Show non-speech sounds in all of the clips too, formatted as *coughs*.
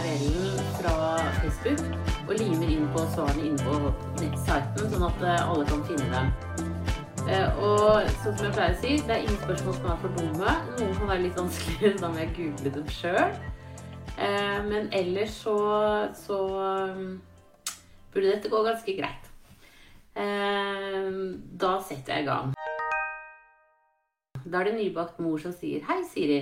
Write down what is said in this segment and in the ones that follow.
URL-en fra Facebook og limer inn på svarene inne på nettsiten, sånn at eh, alle kan finne dem. Eh, Og sånn som jeg pleier å si, det er ingen spørsmål som er for dumme. Noen kan være litt vanskeligere, da må jeg google dem sjøl. Men ellers så, så burde dette gå ganske greit. Eh, Da setter jeg i gang. Da er det nybakt mor som sier Hei, Siri.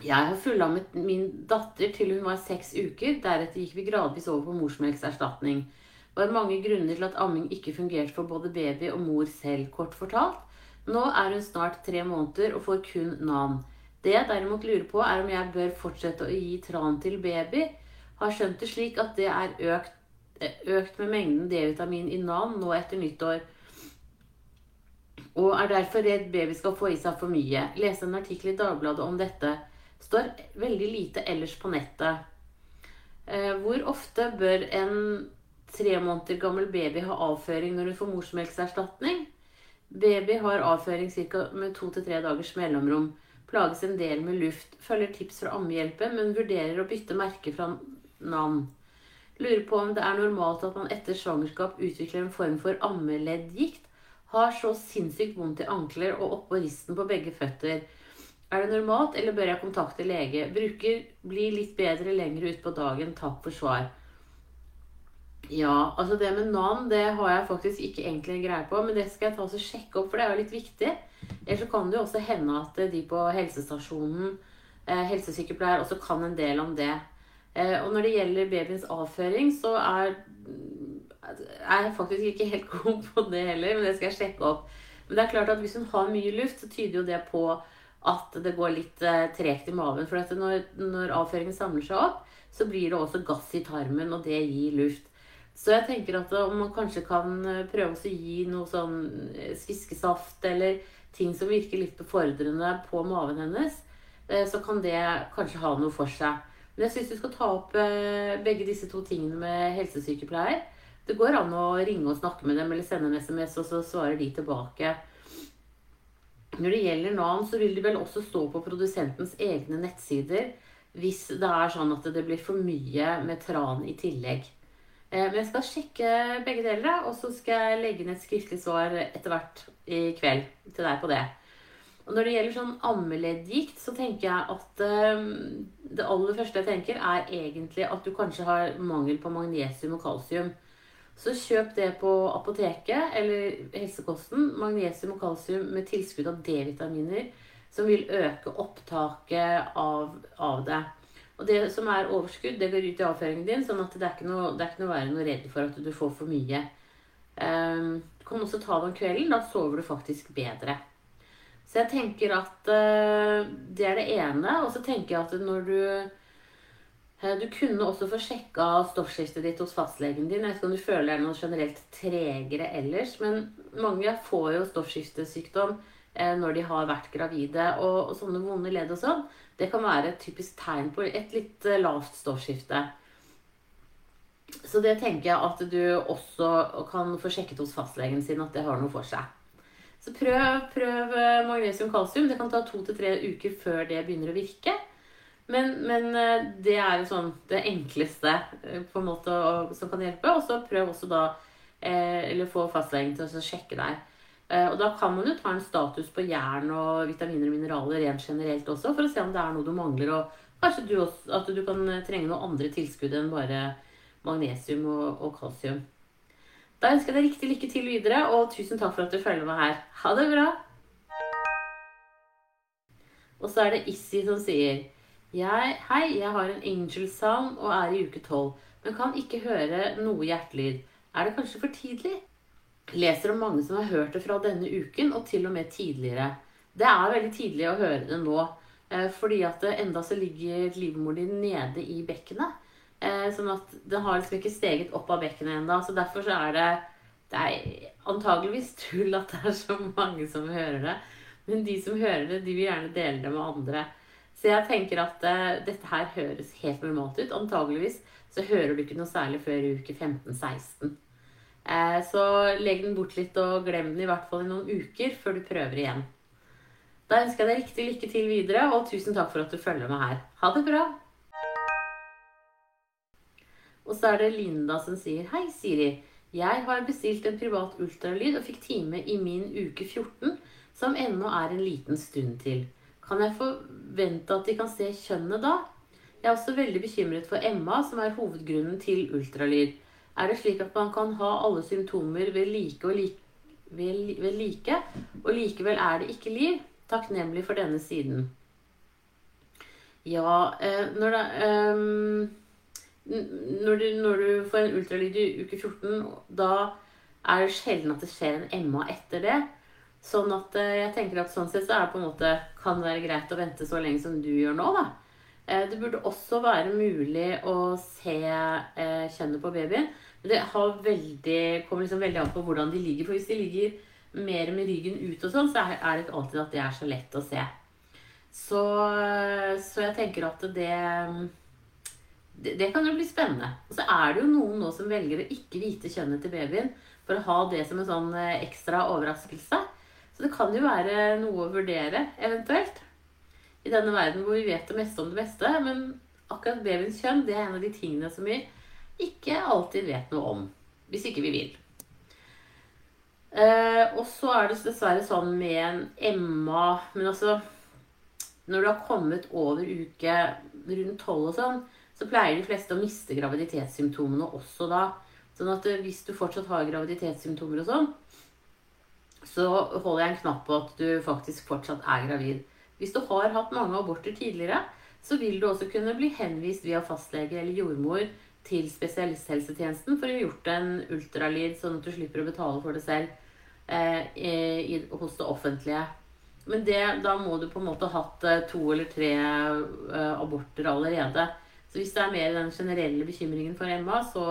Jeg har fullammet min datter til hun var seks uker. Deretter gikk vi gradvis over på morsmelkserstatning. Det var mange grunner til at amming ikke fungerte for både baby og mor selv, kort fortalt. Nå er hun snart tre måneder og får kun NAN. Det jeg derimot lurer på, er om jeg bør fortsette å gi tran til baby. Har skjønt det slik at det er økt, økt med mengden D-vitamin i NAN nå etter nyttår. Og er derfor redd baby skal få i seg for mye. Leste en artikkel i Dagbladet om dette. Står veldig lite ellers på nettet. Eh, hvor ofte bør en tre måneder gammel baby ha avføring når hun får morsmelkserstatning? Baby har avføring ca. med to til tre dagers mellomrom. Plages en del med luft. Følger tips fra Ammehjelpen, men vurderer å bytte merke fra NAN. Lurer på om det er normalt at man etter svangerskap utvikler en form for ammeleddgikt. Har så sinnssykt vondt i ankler og oppå risten på begge føtter. Er det normalt, eller bør jeg kontakte lege? Bruker blir litt bedre lenger utpå dagen. Takk for svar. Ja, altså det med NAN det har jeg faktisk ikke egentlig greie på, men det skal jeg ta og sjekke opp, for det er jo litt viktig. Ellers så kan det jo også hende at de på helsestasjonen, eh, helsesykepleier, også kan en del om det. Eh, og når det gjelder babyens avføring, så er, er jeg faktisk ikke helt *laughs* god på det heller, men det skal jeg sjekke opp. Men det er klart at hvis hun har mye luft, så tyder jo det på at det går litt eh, tregt i maven. For når, når avføringen samler seg opp, så blir det også gass i tarmen, og det gir luft. Så jeg tenker at om man kanskje kan eh, prøve å gi noe sånn eh, sviskesaft eller ting som virker litt befordrende på maven hennes, så kan det kanskje ha noe for seg. Men jeg syns du skal ta opp begge disse to tingene med helsesykepleier. Det går an å ringe og snakke med dem eller sende en SMS, og så svarer de tilbake. Når det gjelder NAN, så vil det vel også stå på produsentens egne nettsider hvis det er sånn at det blir for mye med tran i tillegg. Eh, Men jeg skal sjekke begge deler, og så skal jeg legge inn et skriftlig svar etter hvert i kveld til deg på det. Og når det gjelder sånn ammeleddgikt, så tenker jeg at eh, det aller første jeg tenker, er egentlig at du kanskje har mangel på magnesium og kalsium. Så kjøp det på apoteket eller helsekosten. Magnesium og kalsium med tilskudd av D-vitaminer som vil øke opptaket av, av det. Og det som er overskudd, det går ut i avføringen din, sånn at det er ikke noe, det er ikke noe å være noe redd for at du får for mye. Um, du kan også ta det om kvelden. Da sover du faktisk bedre. Så jeg tenker at uh, det er det ene. Og så tenker jeg at når du Du kunne også få sjekka stoffskiftet ditt hos fastlegen din. Jeg vet ikke om du føler deg noe generelt tregere ellers, men mange får jo stoffskiftesykdom eh, når de har vært gravide. Og, sånne vonde ledd og sånn, det kan være et typisk tegn på et litt eh, lavt stoffskifte. Så det tenker jeg at du også kan få sjekket hos fastlegen sin at det har noe for seg. Så prøv, prøv eh, magnesium kalsium. Det kan ta to til tre uker før det begynner å virke. Men, men eh, det er jo sånn det enkleste eh, på en måte som kan hjelpe. Og så prøv også da eh, Eller få fastlegen til å sjekke deg. Og da kan man jo ta en status på jern og vitaminer og mineraler rent generelt også, for å se om det er noe du mangler. Og kanskje du også, at du kan trenge noe andre tilskudd enn bare magnesium og, og kalsium. Da ønsker jeg deg riktig lykke til videre, og tusen takk for at du følger meg her. Ha det bra! Og så er det Issi som sier jeg, Hei, jeg har en angel sound og er i uke 12, men kan ikke høre noe hjertelyd. Er det kanskje for tidlig? Leser om mange som har hørt det fra denne uken, og til og med tidligere. Det er veldig tidlig å høre det nå, eh, fordi at enda så ligger livmoren din nede i bekkenet. Eh, Sånn at den har liksom ikke steget opp av bekkenet ennå. Så derfor så er det Det er antageligvis tull at det er så mange som hører det. Men de som hører det, de vil gjerne dele det med andre. Så jeg tenker at uh, dette her høres helt normalt ut. Antageligvis så hører du ikke noe særlig før uke 15-16. Uh, så legg den bort litt og glem den i hvert fall i noen uker før du prøver igjen. Da ønsker jeg deg riktig lykke til videre, og tusen takk for at du følger med her. Ha det bra! Og så er det Linda som sier Hei, Siri. Jeg har bestilt en privat ultralyd og fikk time i min uke 14, som ennå er en liten stund til. Kan jeg forvente at de kan se kjønnet da? Jeg er også veldig bekymret for Emma, som er hovedgrunnen til ultralyd. Er det slik at man kan ha alle symptomer ved like og like, ved, ved like og likevel er det ikke liv? Takknemlig for denne siden. Ja, eh, når det um når du, når du, får en ultralyd i uke 14, da er det sjelden at det skjer en MA etter det. Sånn at eh, jeg tenker at sånn sett så er det på en måte kan være greit å vente så lenge som du gjør nå, da. Eh, det burde også være mulig å se eh, kjønnet på babyen. Men det veldig, kommer liksom veldig an på hvordan de ligger. For hvis de ligger mer med ryggen ut og sånn, så er det ikke alltid at det er så lett å se. Så, så jeg tenker at det det, det, kan jo bli spennende. Og så er det jo noen nå som velger å ikke vite kjønnet til babyen for å ha det som en sånn eh, ekstra overraskelse. Så det kan jo være noe å vurdere, eventuelt. I denne verden hvor vi vet det meste om det beste. Men akkurat babyens kjønn det er en av de tingene som vi ikke alltid vet noe om. Hvis ikke vi vil. Eh, og så er det dessverre sånn med en Emma Men altså Når du har kommet over uke rundt tolv og sånn, så pleier de fleste å miste graviditetssymptomene også da. Sånn at eh, hvis du fortsatt har graviditetssymptomer og sånn, så holder jeg en knapp på at du faktisk fortsatt er gravid. Hvis du har hatt mange aborter tidligere, så vil du også kunne bli henvist via fastlege eller jordmor til spesialisthelsetjenesten for å ha gjort en ultralyd, sånn at du slipper å betale for det selv eh, i, hos det offentlige. Men det, da må du på en måte ha hatt eh, to eller tre eh, aborter allerede. Så hvis det er mer den generelle bekymringen for Emma, så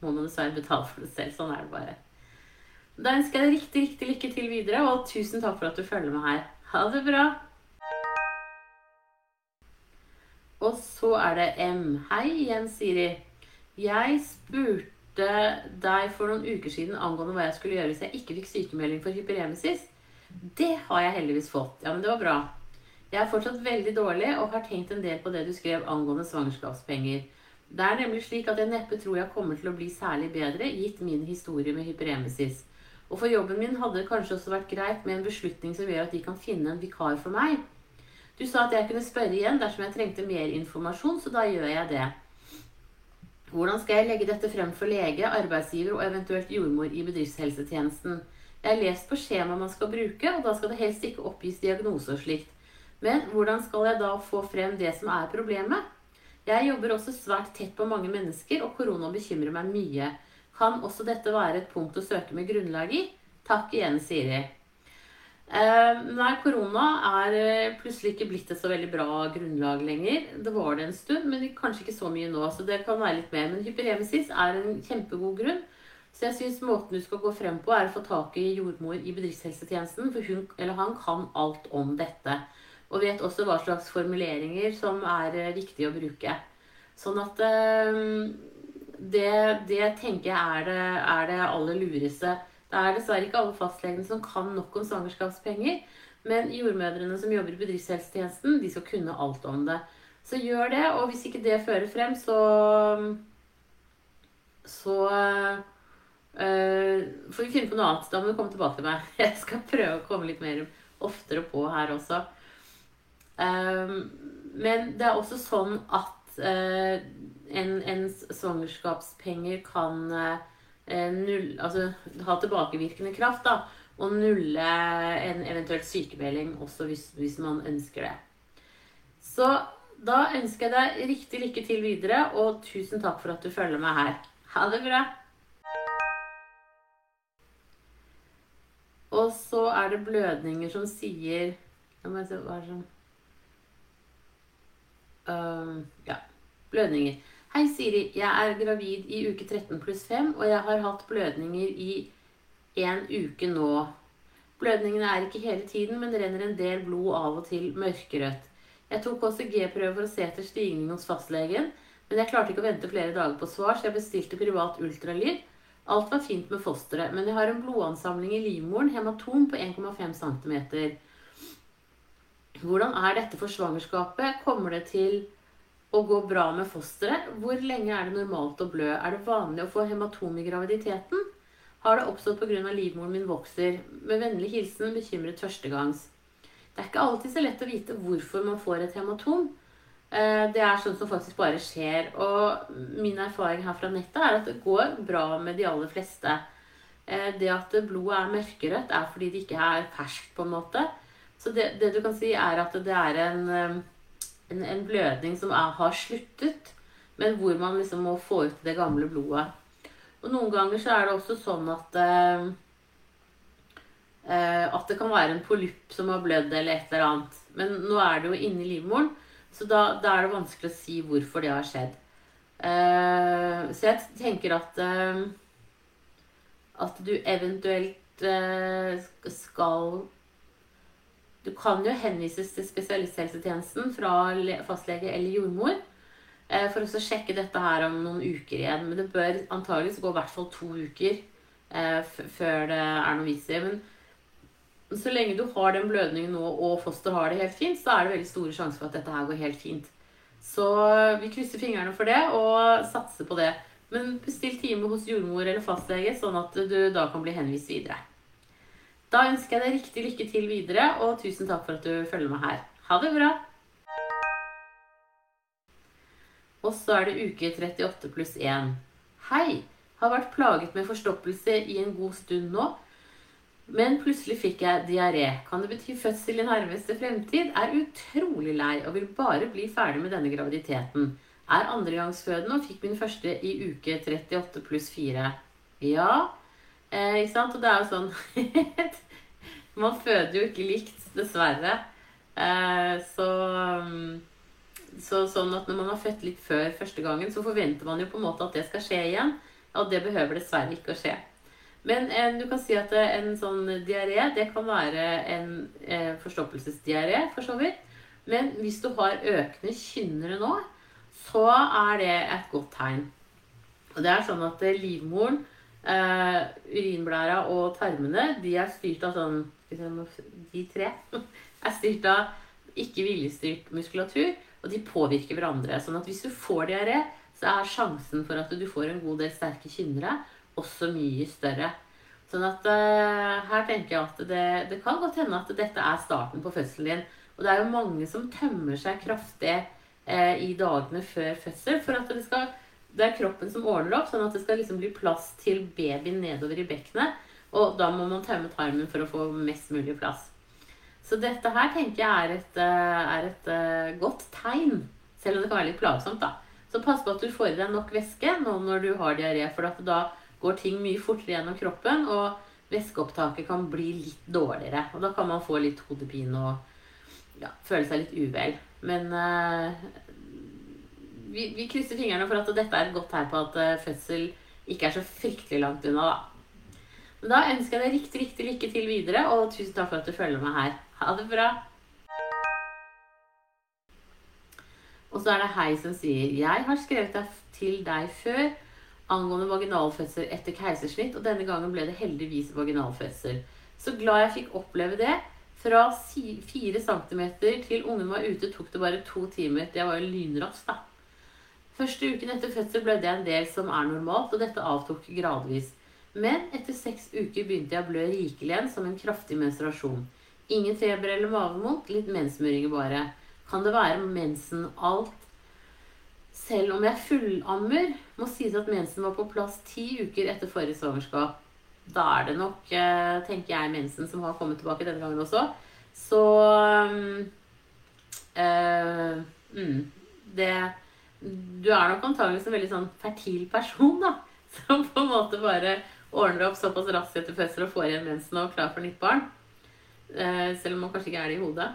må man dessverre betale for det selv. Sånn er det bare. Da ønsker jeg deg riktig, riktig lykke til videre, og tusen takk for at du følger med her. Ha det bra! Og så er det M. Hei igjen, Siri. Jeg spurte deg for noen uker siden angående hva jeg skulle gjøre hvis jeg ikke fikk sykemelding for hyperemesis. Det har jeg heldigvis fått. Ja, men det var bra. Jeg er fortsatt veldig dårlig og har tenkt en del på det du skrev angående svangerskapspenger. Det er nemlig slik at jeg neppe tror jeg kommer til å bli særlig bedre, gitt min historie med hyperemesis. Og for jobben min hadde det kanskje også vært greit med en beslutning som gjør at de kan finne en vikar for meg. Du sa at jeg kunne spørre igjen dersom jeg trengte mer informasjon, så da gjør jeg det. Hvordan skal jeg legge dette frem for lege, arbeidsgiver og eventuelt jordmor i bedriftshelsetjenesten? Jeg har lest på skjemaet man skal bruke, og da skal det helst ikke oppgis diagnose og slikt. Men hvordan skal jeg da få frem det som er problemet? Jeg jobber også svært tett på mange mennesker, og korona bekymrer meg mye. Kan også dette være et punkt å søke med grunnlag i? Takk igjen, Siri. Eh, nei, korona er eh, plutselig ikke blitt et så veldig bra grunnlag lenger. Det var det en stund, men kanskje ikke så mye nå. Så det kan være litt mer. Men hyperemesis er en kjempegod grunn. Så jeg syns måten du skal gå frem på, er å få tak i jordmor i bedriftshelsetjenesten. For hun eller han kan alt om dette. Og vet også hva slags formuleringer som er eh, viktige å bruke. Sånn at eh, det, det tenker jeg er det, er det aller lureste. Det er dessverre ikke alle fastlegene som kan nok om svangerskapspenger. Men jordmødrene som jobber i bedriftshelsetjenesten, de skal kunne alt om det. Så gjør det, og hvis ikke det fører frem, så Så øh, får vi finne på noe annet. Da må du komme tilbake til meg. *laughs* Jeg skal prøve å komme litt mer oftere på her også. Um, men det er også sånn at eh, en, en svangerskapspenger kan eh, null, altså, ha tilbakevirkende kraft. da, Og nulle en eventuelt sykemelding også hvis, hvis man ønsker det. Så da ønsker jeg deg riktig lykke til videre, og tusen takk for at du følger meg her. Ha det bra! Og så er det blødninger som sier Nå må jeg se hva er det som Uh, ja. Blødninger. Hei, Siri. Jeg er gravid i uke 13 pluss 5, og jeg har hatt blødninger i en uke nå. Blødningene er ikke hele tiden, men det renner en del blod av og til mørkerødt. Jeg tok HCG-prøve for å se etter stigning hos fastlegen, men jeg klarte ikke å vente flere dager på svar, så jeg bestilte privat ultralyd. Alt var fint med fosteret, men jeg har en blodansamling i livmoren, hematom på 1,5 cm. Hvordan er dette for svangerskapet? Kommer det til å gå bra med fosteret? Hvor lenge er det normalt å blø? Er det vanlig å få hematom i graviditeten? Har det oppstått pga. livmoren min vokser? Med vennlig hilsen bekymret førstegangs. Det er ikke alltid så lett å vite hvorfor man får et hematom. Eh, det er sånn som faktisk bare skjer. Og min erfaring her fra nettet er at det går bra med de aller fleste. Eh, det at blodet er mørkerødt, er fordi det ikke er ferskt, på en måte. Så det, det, du kan si, er at det er en, en, en blødning som er, har sluttet, men hvor man liksom må få ut det gamle blodet. Og noen ganger så er det også sånn at eh, At det kan være en polypp som har blødd, eller et eller annet. Men nå er det jo inni livmoren, så da, da, er det vanskelig å si hvorfor det har skjedd. Eh, så jeg tenker at eh, At du eventuelt eh, skal du kan jo henvises til spesialisthelsetjenesten fra fastlege eller jordmor eh, for å sjekke dette her om noen uker igjen. Men det bør antageligvis gå i hvert fall to uker eh, før det er noe vits i. Men så lenge du har den blødningen nå, og foster har det helt fint, så er det veldig store sjanser for at dette her går helt fint. Så vi krysser fingrene for det og satser på det. Men bestill time hos jordmor eller fastlege, sånn at du da kan bli henvist videre. Da ønsker jeg deg riktig lykke til videre, og tusen takk for at du følger meg her. Ha det bra! Og så er det uke 38 pluss 1. Hei! Har vært plaget med forstoppelse i en god stund nå. Men plutselig fikk jeg diaré. Kan det bety fødsel i nærmeste fremtid? Er utrolig lei og vil bare bli ferdig med denne graviditeten. Er andregangsfødende og fikk min første i uke 38 pluss 4. Ja, Eh, ikke sant? Og det er jo sånn *laughs* Man føder jo ikke likt, dessverre. Eh, så, så, sånn at når man har født litt før første gangen, så forventer man jo på en måte at det skal skje igjen. Og det behøver dessverre ikke å skje. Men eh, du kan si at eh, en sånn diaré, det kan være en eh, forstoppelsesdiaré, for så vidt. Men hvis du har økende kynnere nå, så er det et godt tegn. Og det er sånn at eh, livmoren Uh, urinblæra og tarmene de er styrt av sånn De tre *laughs* er styrt av ikke viljestyrt muskulatur, og de påvirker hverandre. Sånn at hvis du får diaré, så er sjansen for at du får en god del sterke kynnere, også mye større. Sånn at uh, her tenker jeg at det, det, kan godt hende at dette er starten på fødselen din. Og det er jo mange som tømmer seg kraftig uh, i dagene før fødsel for at det skal det er kroppen som ordner opp, sånn at det skal liksom bli plass til babyen nedover i bekkenet. Og da må man tømme tarmen for å få mest mulig plass. Så dette her tenker jeg er et, eh, er et uh, godt tegn, selv om det kan være litt plagsomt. da. Så pass på at du får i deg nok væske nå når du har diaré, for da går ting mye fortere gjennom kroppen, og væskeopptaket kan bli litt dårligere. Og da kan man få litt hodepine og ja, føle seg litt uvel. Men uh, vi, vi, krysser fingrene for at dette er et godt tegn på at uh, fødsel ikke er så fryktelig langt unna, da. Men da ønsker jeg deg riktig, riktig lykke til videre, og tusen takk for at du følger meg her. Ha det bra. Og så er det Hei som sier Jeg har skrevet deg til deg før angående vaginalfødsel etter keisersnitt, og denne gangen ble det heldigvis vaginalfødsel. Så glad jeg fikk oppleve det. Fra 4 cm til ungen var ute, tok det bare to timer. Det var jo lynraskt, da. Første uken etter fødsel ble det en del som er normalt, og dette avtok gradvis. Men etter seks uker begynte jeg å blø rikelig igjen som en kraftig menstruasjon. Ingen feber eller mavemot, litt menssmøringer bare. Kan det være mensen alt? Selv om jeg fullammer, må sies at mensen var på plass ti uker etter forrige svangerskap. Da er det nok, eh, tenker jeg, mensen som har kommet tilbake denne gangen også. Så øh, mm, Det du er nok antakeligvis en veldig sånn fertil person, da. *laughs* Som på en måte bare ordner opp såpass raskt etter fødsel og får igjen mensen og klar for nytt barn. Eh, selv om man kanskje ikke er det i hodet.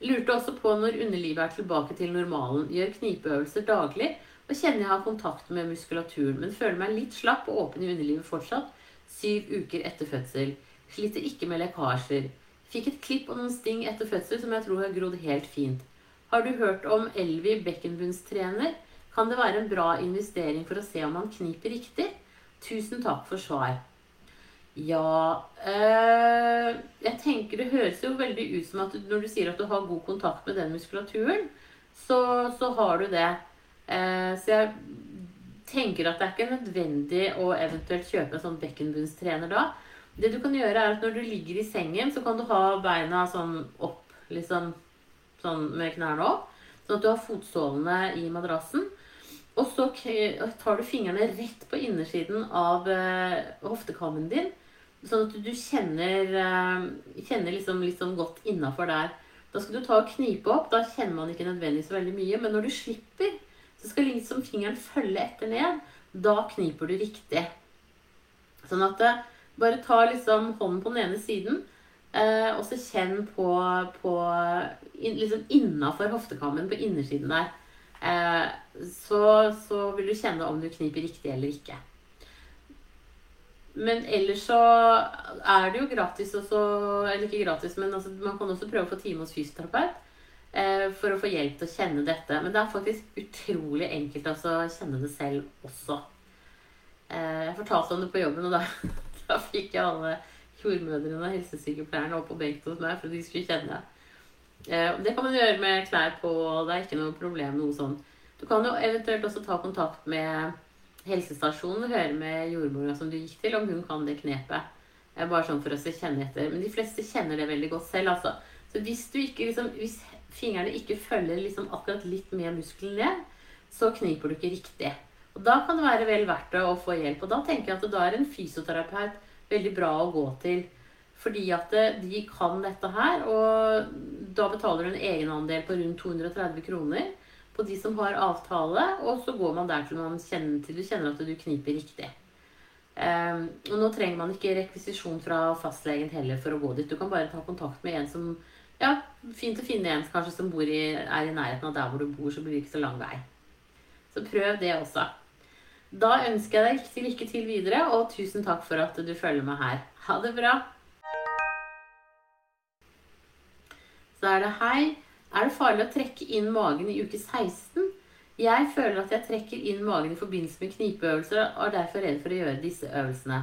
Lurte også på når underlivet er tilbake til normalen. Gjør knipeøvelser daglig og kjenner jeg har kontakt med muskulaturen, men føler meg litt slapp og åpen i underlivet fortsatt syv uker etter fødsel. Sliter ikke med lekkasjer. Fikk et klipp og noen sting etter fødsel som jeg tror har grodd helt fint. Har du hørt om Elvi bekkenbunnstrener? Kan det være en bra investering for å se om han kniper riktig? Tusen takk for svar. Ja øh, Jeg tenker det høres jo veldig ut som at når du sier at du har god kontakt med den muskulaturen, så, så har du det. Uh, så jeg tenker at det er ikke nødvendig å eventuelt kjøpe en sånn bekkenbunnstrener da. Det du kan gjøre, er at når du ligger i sengen, så kan du ha beina sånn opp, liksom sånn med knærne opp. Sånn at du har fotsålene i madrassen. Og så tar du fingrene rett på innersiden av uh, hoftekammen din. Sånn at du kjenner, uh, kjenner liksom sånn godt innafor der. Da skal du ta og knipe opp. Da kjenner man ikke nødvendigvis veldig mye. Men når du slipper, så skal liksom fingeren følge etter ned. Da kniper du riktig. Sånn at uh, bare ta liksom hånden på den ene siden. Og så kjenn på, på in, liksom innafor hoftekammen på innersiden der. Eh, så, så, vil du kjenne om du kniper riktig eller ikke. Men ellers så er det jo gratis også Eller ikke gratis, men altså, man kan også prøve å få time hos fysioterapeut eh, for å få hjelp til å kjenne dette. Men det er faktisk utrolig enkelt altså, å kjenne det selv også. Eh, jeg fortalte om det på jobben, og da, *laughs* da fikk jeg alle jordmødrene og helsesykepleierne opp på benken hos meg for at de skulle kjenne. Eh, det kan man gjøre med klær på, det er ikke noe problem. noe sånn. Du kan jo eventuelt også ta kontakt med helsestasjonen og høre med jordmora som du gikk til, om hun kan det knepet. Eh, bare sånn for å se kjenne etter. Men de fleste kjenner det veldig godt selv. altså. Så hvis, ikke, liksom, hvis fingrene ikke følger liksom akkurat litt med muskelen ned, så kniper du ikke riktig. Og Da kan det være vel verdt å få hjelp. Og da tenker jeg at da er en fysioterapeut veldig bra å gå til. Fordi at eh, de kan dette her. Og da betaler du en egenandel på rundt 230 kroner på de som har avtale. Og så går man der til, man kjenner, til du kjenner at du kniper riktig. Um, og nå trenger man ikke rekvisisjon fra fastlegen heller for å gå dit. Du kan bare ta kontakt med en som Ja, fint å finne en kanskje som i, er i nærheten av der hvor du bor, så blir det ikke så lang vei. Så prøv det også. Da ønsker jeg deg lykke til videre, og tusen takk for at du følger med her. Ha det bra! Så er det hei. Er det farlig å trekke inn magen i uke 16? Jeg føler at jeg trekker inn magen i forbindelse med knipeøvelser og er derfor redd for å gjøre disse øvelsene.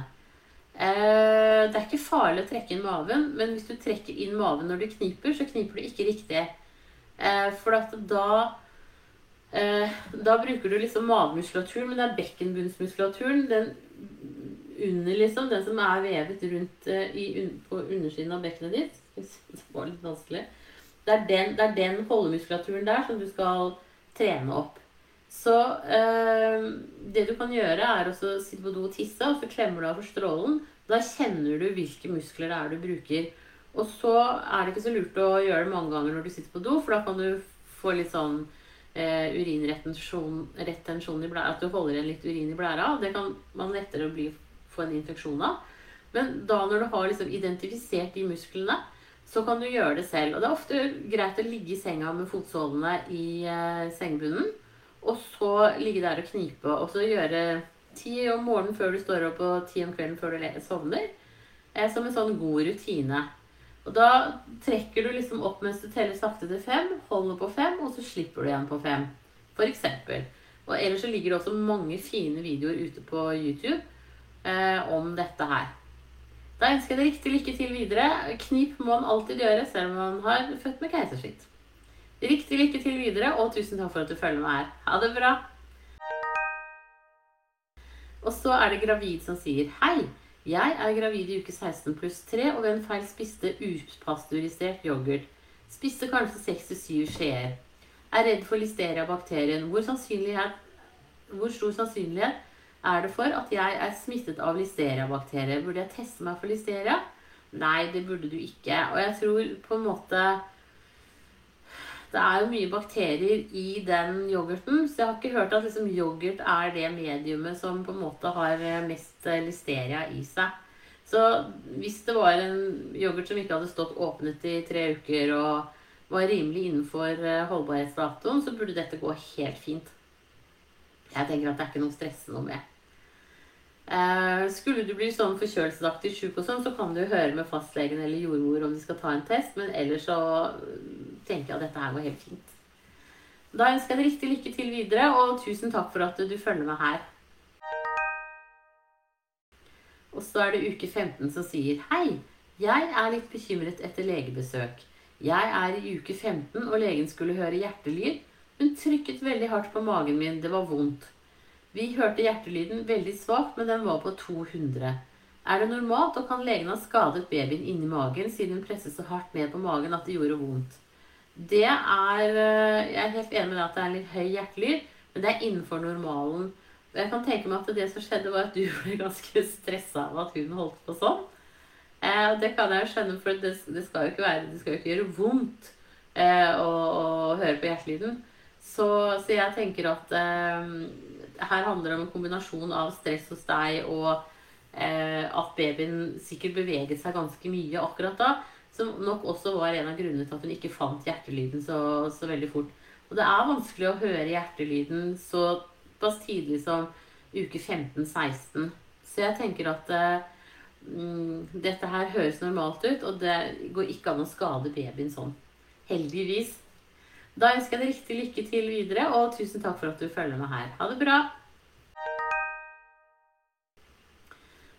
Eh, det er ikke farlig å trekke inn maven, men hvis du trekker inn maven når du kniper, så kniper du ikke riktig. Eh, for da Da bruker du liksom magemuskulaturen, men det er bekkenbunnsmuskulaturen. Den under, liksom. Den som er vevet rundt i, på undersiden av bekkenet ditt. Det var litt vanskelig. Det er den, det er den holdemuskulaturen der som du skal trene opp. Så øh, det du kan gjøre, er å sitte på do og tisse, og så klemmer du av for strålen. Da kjenner du hvilke muskler det er du bruker. Og så er det ikke så lurt å gjøre det mange ganger når du sitter på do, for da kan du få litt sånn eh, urinretensjon i blæra. At du holder igjen litt urin i blæra. Det kan man lettere bli, få en infeksjon av. Men da når du har liksom identifisert de musklene, så kan du gjøre det selv. Og det er ofte greit å ligge i senga med fotsålene i eh, sengebunnen. Og så ligge der og knipe, og så gjøre ti om morgenen før du står opp, og ti om kvelden før du sovner. Eh, som en sånn god rutine. Og da trekker du liksom opp mens du teller sakte til fem, holder på fem, og så slipper du igjen på fem. For eksempel. Og ellers så ligger det også mange fine videoer ute på YouTube eh, om dette her. Da ønsker jeg deg riktig lykke til videre. Knip må man alltid gjøre, selv om man har født med keisersnitt. Riktig lykke til videre, og tusen takk for at du følger med her. Ha det bra! Og så er det gravid som sier Hei, jeg er gravid i uke 16 pluss 3 og ved en feil spiste upasteurisert yoghurt. Spiste kanskje 6-7 skjeer. Er redd for listeria-bakterien. Hvor, hvor stor sannsynlighet er det for at jeg er smittet av listeria-bakterier. Burde jeg teste meg for listeria? Nei, det burde du ikke. Og jeg tror på en måte Det er jo mye bakterier i den yoghurten, så jeg har ikke hørt at liksom, yoghurt er det mediumet som på en måte har mest listeria i seg. Så hvis det var en yoghurt som ikke hadde stått åpnet i tre uker og var rimelig innenfor eh, holdbarhetsdatoen, så burde dette gå helt fint. Jeg tenker at det er ikke noe stress stresse noe med. Eh, skulle du bli sånn forkjølelsesaktig sjuk og sånn, så kan du høre med fastlegen eller jordmor om de skal ta en test. Men ellers så tenker jeg at dette her går helt fint. Da ønsker jeg deg riktig lykke til videre, og tusen takk for at du følger med her. Og så er det uke 15 som sier Hei, jeg er litt bekymret etter legebesøk. Jeg er i uke 15, og legen skulle høre hjertelyd. Hun trykket veldig hardt på magen min. Det var vondt. Vi hørte hjertelyden veldig svakt, men den var på 200. Er det normalt, og kan legen ha skadet babyen inni magen siden hun presset så hardt ned på magen at det gjorde vondt? Det er eh, Jeg er helt enig med deg at det er litt høy hjertelyd, men det er innenfor normalen. Jeg kan tenke meg at det som skjedde, var at du *laughs* ble ganske stressa av at hun holdt på sånn. Eh, det kan jeg skjønne, for det, skal jo ikke være Det skal jo ikke gjøre vondt eh, å, å, høre på hjertelyden. Så, så jeg tenker at her handler det om en kombinasjon av stress hos deg og eh, at babyen sikkert beveget seg ganske mye akkurat da. Som nok også var en av grunnene til at hun ikke fant hjertelyden så, så veldig fort. Og det er vanskelig å høre hjertelyden såpass tidlig som uke 15-16. Så jeg tenker at eh, mm, dette her høres normalt ut, og det går ikke an å skade babyen sånn. Heldigvis. Da ønsker jeg deg riktig lykke til videre, og tusen takk for at du følger med her. Ha det bra!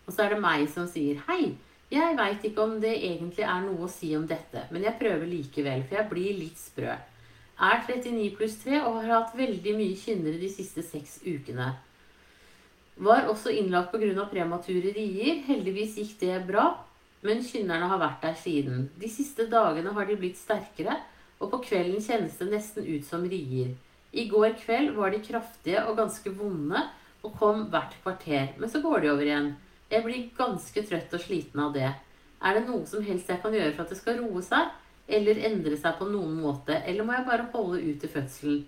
Og så er det meg som sier hei. Jeg veit ikke om det egentlig er noe å si om dette, men jeg prøver likevel, for jeg blir litt sprø. Er 39 pluss 3 og har hatt veldig mye kynnere de siste seks ukene. Var også innlagt pga. premature rier. Heldigvis gikk det bra, men kynnerne har vært der siden. De siste dagene har de blitt sterkere og på kvelden kjennes det nesten ut som rier. I går kveld var de kraftige og ganske vonde og kom hvert kvarter, men så går de over igjen. Jeg blir ganske trøtt og sliten av det. Er det noe som helst jeg kan gjøre for at det skal roe seg, eller endre seg på noen måte, eller må jeg bare holde ut til fødselen?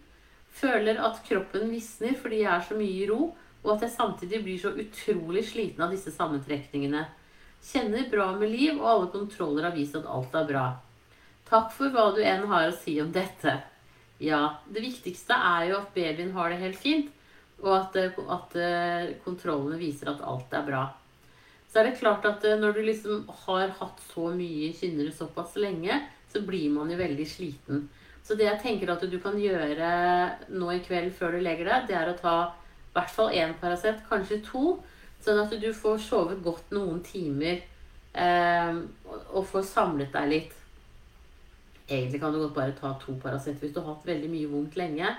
Føler at kroppen visner fordi jeg er så mye i ro, og at jeg samtidig blir så utrolig sliten av disse sammentrekningene. Kjenner bra med liv, og alle kontroller har vist at alt er bra. Takk for hva du enn har å si om dette. Ja, det viktigste er jo at babyen har det helt fint, og at, eh, at eh, kontrollene viser at alt er bra. Så er det klart at eh, når du liksom har hatt så mye kynnere såpass lenge, så blir man jo veldig sliten. Så det jeg tenker at du kan gjøre nå i kveld før du legger deg, det er å ta i hvert fall én Paracet, kanskje to, sånn at du får sovet godt noen timer eh, og får samlet deg litt. Egentlig kan du godt bare ta to Paracet. Hvis du har hatt veldig mye vondt lenge,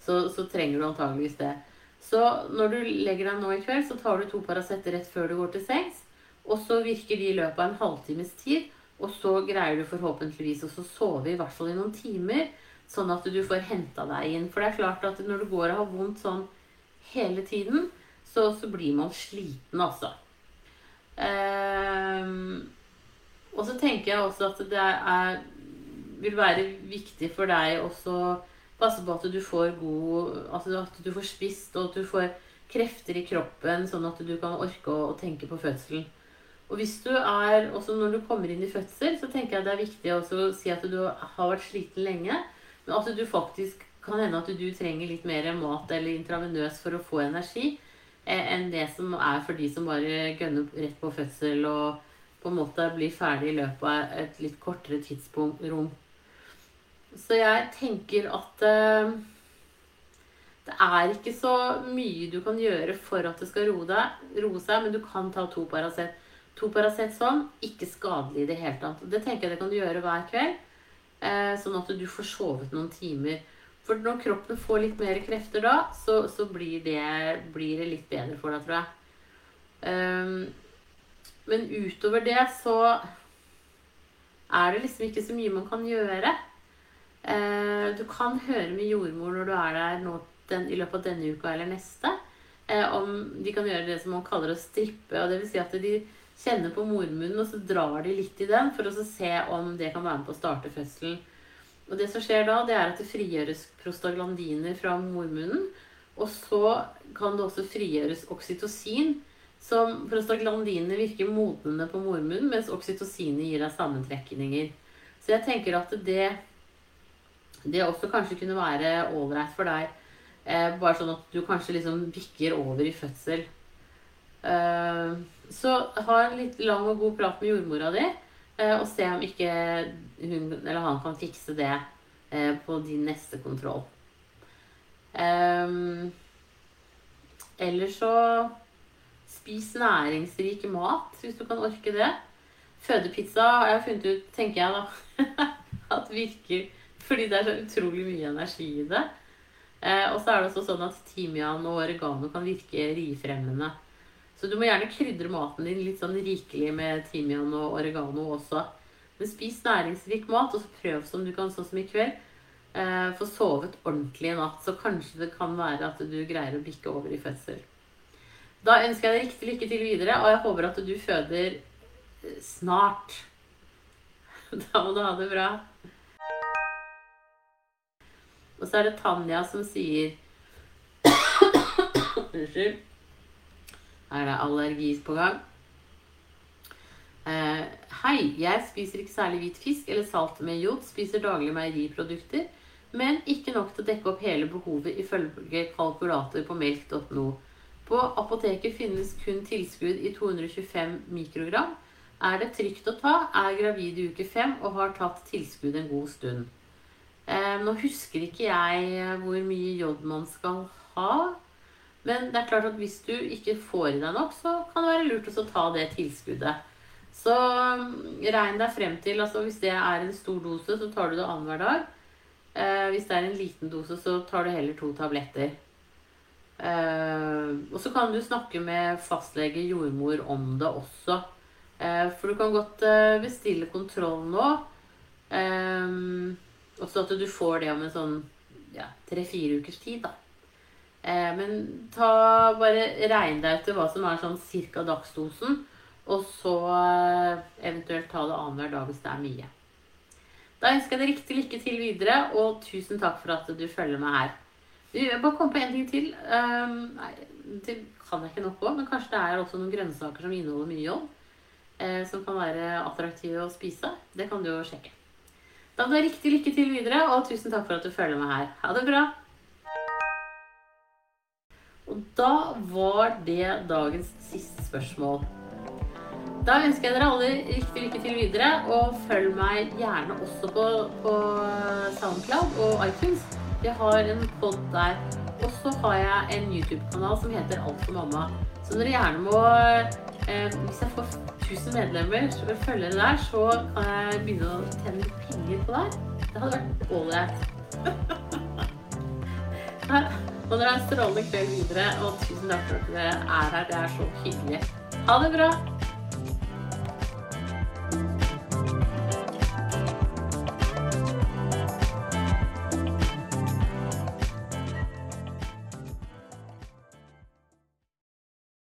så, så, trenger du antageligvis det. Så når du legger deg nå i kveld, så tar du to Paracet rett før du går til sengs. Og så virker de i løpet av en halvtimes tid. Og så greier du forhåpentligvis også å sove i hvert fall i noen timer. Sånn at du får henta deg inn. For det er klart at når du går og har vondt sånn hele tiden, så, så blir man sliten, altså. Um, og så tenker jeg også at det er vil være viktig for deg også passe på at du får god Altså at du får spist, og at du får krefter i kroppen, sånn at du kan orke å, å tenke på fødselen. Og hvis du er, også når du kommer inn i fødsel, så tenker jeg det er viktig å si at du har vært sliten lenge, men at du faktisk kan hende at du trenger litt mer mat eller intravenøs for å få energi eh, enn det som er for de som bare gønner rett på fødsel og på en måte blir ferdig i løpet av et litt kortere tidsrom. Så jeg tenker at uh, det er ikke så mye du kan gjøre for at det skal roe, seg, men du kan ta to Paracet. To Paracet sånn, ikke skadelig i det hele tatt. Det tenker jeg det kan du gjøre hver kveld, uh, sånn at du får sovet noen timer. For når kroppen får litt mer krefter da, så, så blir, det, blir, det, litt bedre for deg, tror jeg. Um, men utover det så er det liksom ikke så mye man kan gjøre. Eh, du kan høre med jordmor når du er der nå, den, i løpet av denne uka eller neste. Eh, om de kan gjøre det som man kaller å strippe. og det vil si at de kjenner på mormunnen, og så drar de litt i den for å se om det kan være med på å starte fødselen. Og det som skjer da, det er at det frigjøres prostaglandiner fra mormunnen. Og så kan det også frigjøres oksytocin. Som prostaglandinene virker modnende på mormunnen, mens oksytocinet gir deg sammentrekninger. Så jeg tenker at det det også kanskje kunne være ålreit for deg. Eh, bare sånn at du kanskje liksom bikker over i fødsel. Eh, så ha en litt lang og god prat med jordmora di, eh, og se om ikke hun eller han kan fikse det eh, på din neste kontroll. Um, Eller så spis næringsrik mat, hvis du kan orke det. Fødepizza har jeg funnet ut, tenker jeg da, *laughs* at virker fordi det er så utrolig mye energi i det. Eh, og så er det også sånn at timian og oregano kan virke rifremmende. Så du må gjerne krydre maten din litt sånn rikelig med timian og oregano også. Men spis næringsrik mat, og så prøv som du kan, sånn som i kveld. Eh, få sovet ordentlig i natt, så kanskje det kan være at du greier å bikke over i fødsel. Da ønsker jeg deg riktig lykke til videre, og jeg håper at du føder eh, snart. *laughs* Da må du ha det bra. Og så er det Tanja som sier *coughs* Unnskyld. Her er det allergi på gang. Eh, hei, jeg spiser ikke særlig hvit fisk eller salt med jod. Spiser daglig meieriprodukter, men ikke nok til å dekke opp hele behovet ifølge kalkulator på melk.no. På apoteket finnes kun tilskudd i 225 mikrogram. Er det trygt å ta? Er gravid i uke fem og har tatt tilskudd en god stund. Eh, nå husker ikke jeg eh, hvor mye jod man skal ha. Men det er klart at hvis du ikke får i deg nok, så kan det være lurt å ta det tilskuddet. Så mm, regn deg frem til altså Hvis det er en stor dose, så tar du det annenhver dag. Eh, hvis det er en liten dose, så tar du heller to tabletter. Eh, og så kan du snakke med fastlege, jordmor, om det også. Eh, for du kan godt uh, bestille kontroll nå. Og så at du får det om en sånn ja, tre-fire ukers tid, da. men ta bare regn deg ut til hva som er sånn cirka dagsdosen. Og så eventuelt ta det annenhver dag hvis det er mye. Da ønsker jeg deg riktig lykke til videre, og tusen takk for at du følger meg her. Jeg bare kom på en ting til. Um, nei, det kan jeg ikke nok på, men kanskje det er også noen grønnsaker som inneholder mye jod. Eh, som kan være attraktive å spise. Det kan du jo sjekke. Da må det riktig lykke til videre, og tusen takk for at du følger med her. Ha det bra! Og da var det dagens siste spørsmål. Da ønsker jeg dere alle riktig lykke til videre, og følg meg gjerne også på, på SoundCloud og iTunes. Jeg har en pod der. Og så har jeg en YouTube-kanal som heter Alt for mamma. Så dere gjerne må eh, Hvis jeg får 1000 medlemmer og følgere der, så kan jeg begynne å tjene penger på deg. Det hadde vært ålreit. *laughs* og dere har en strålende kveld videre, og tusen takk for at dere er her. Det er så hyggelig. Ha det bra!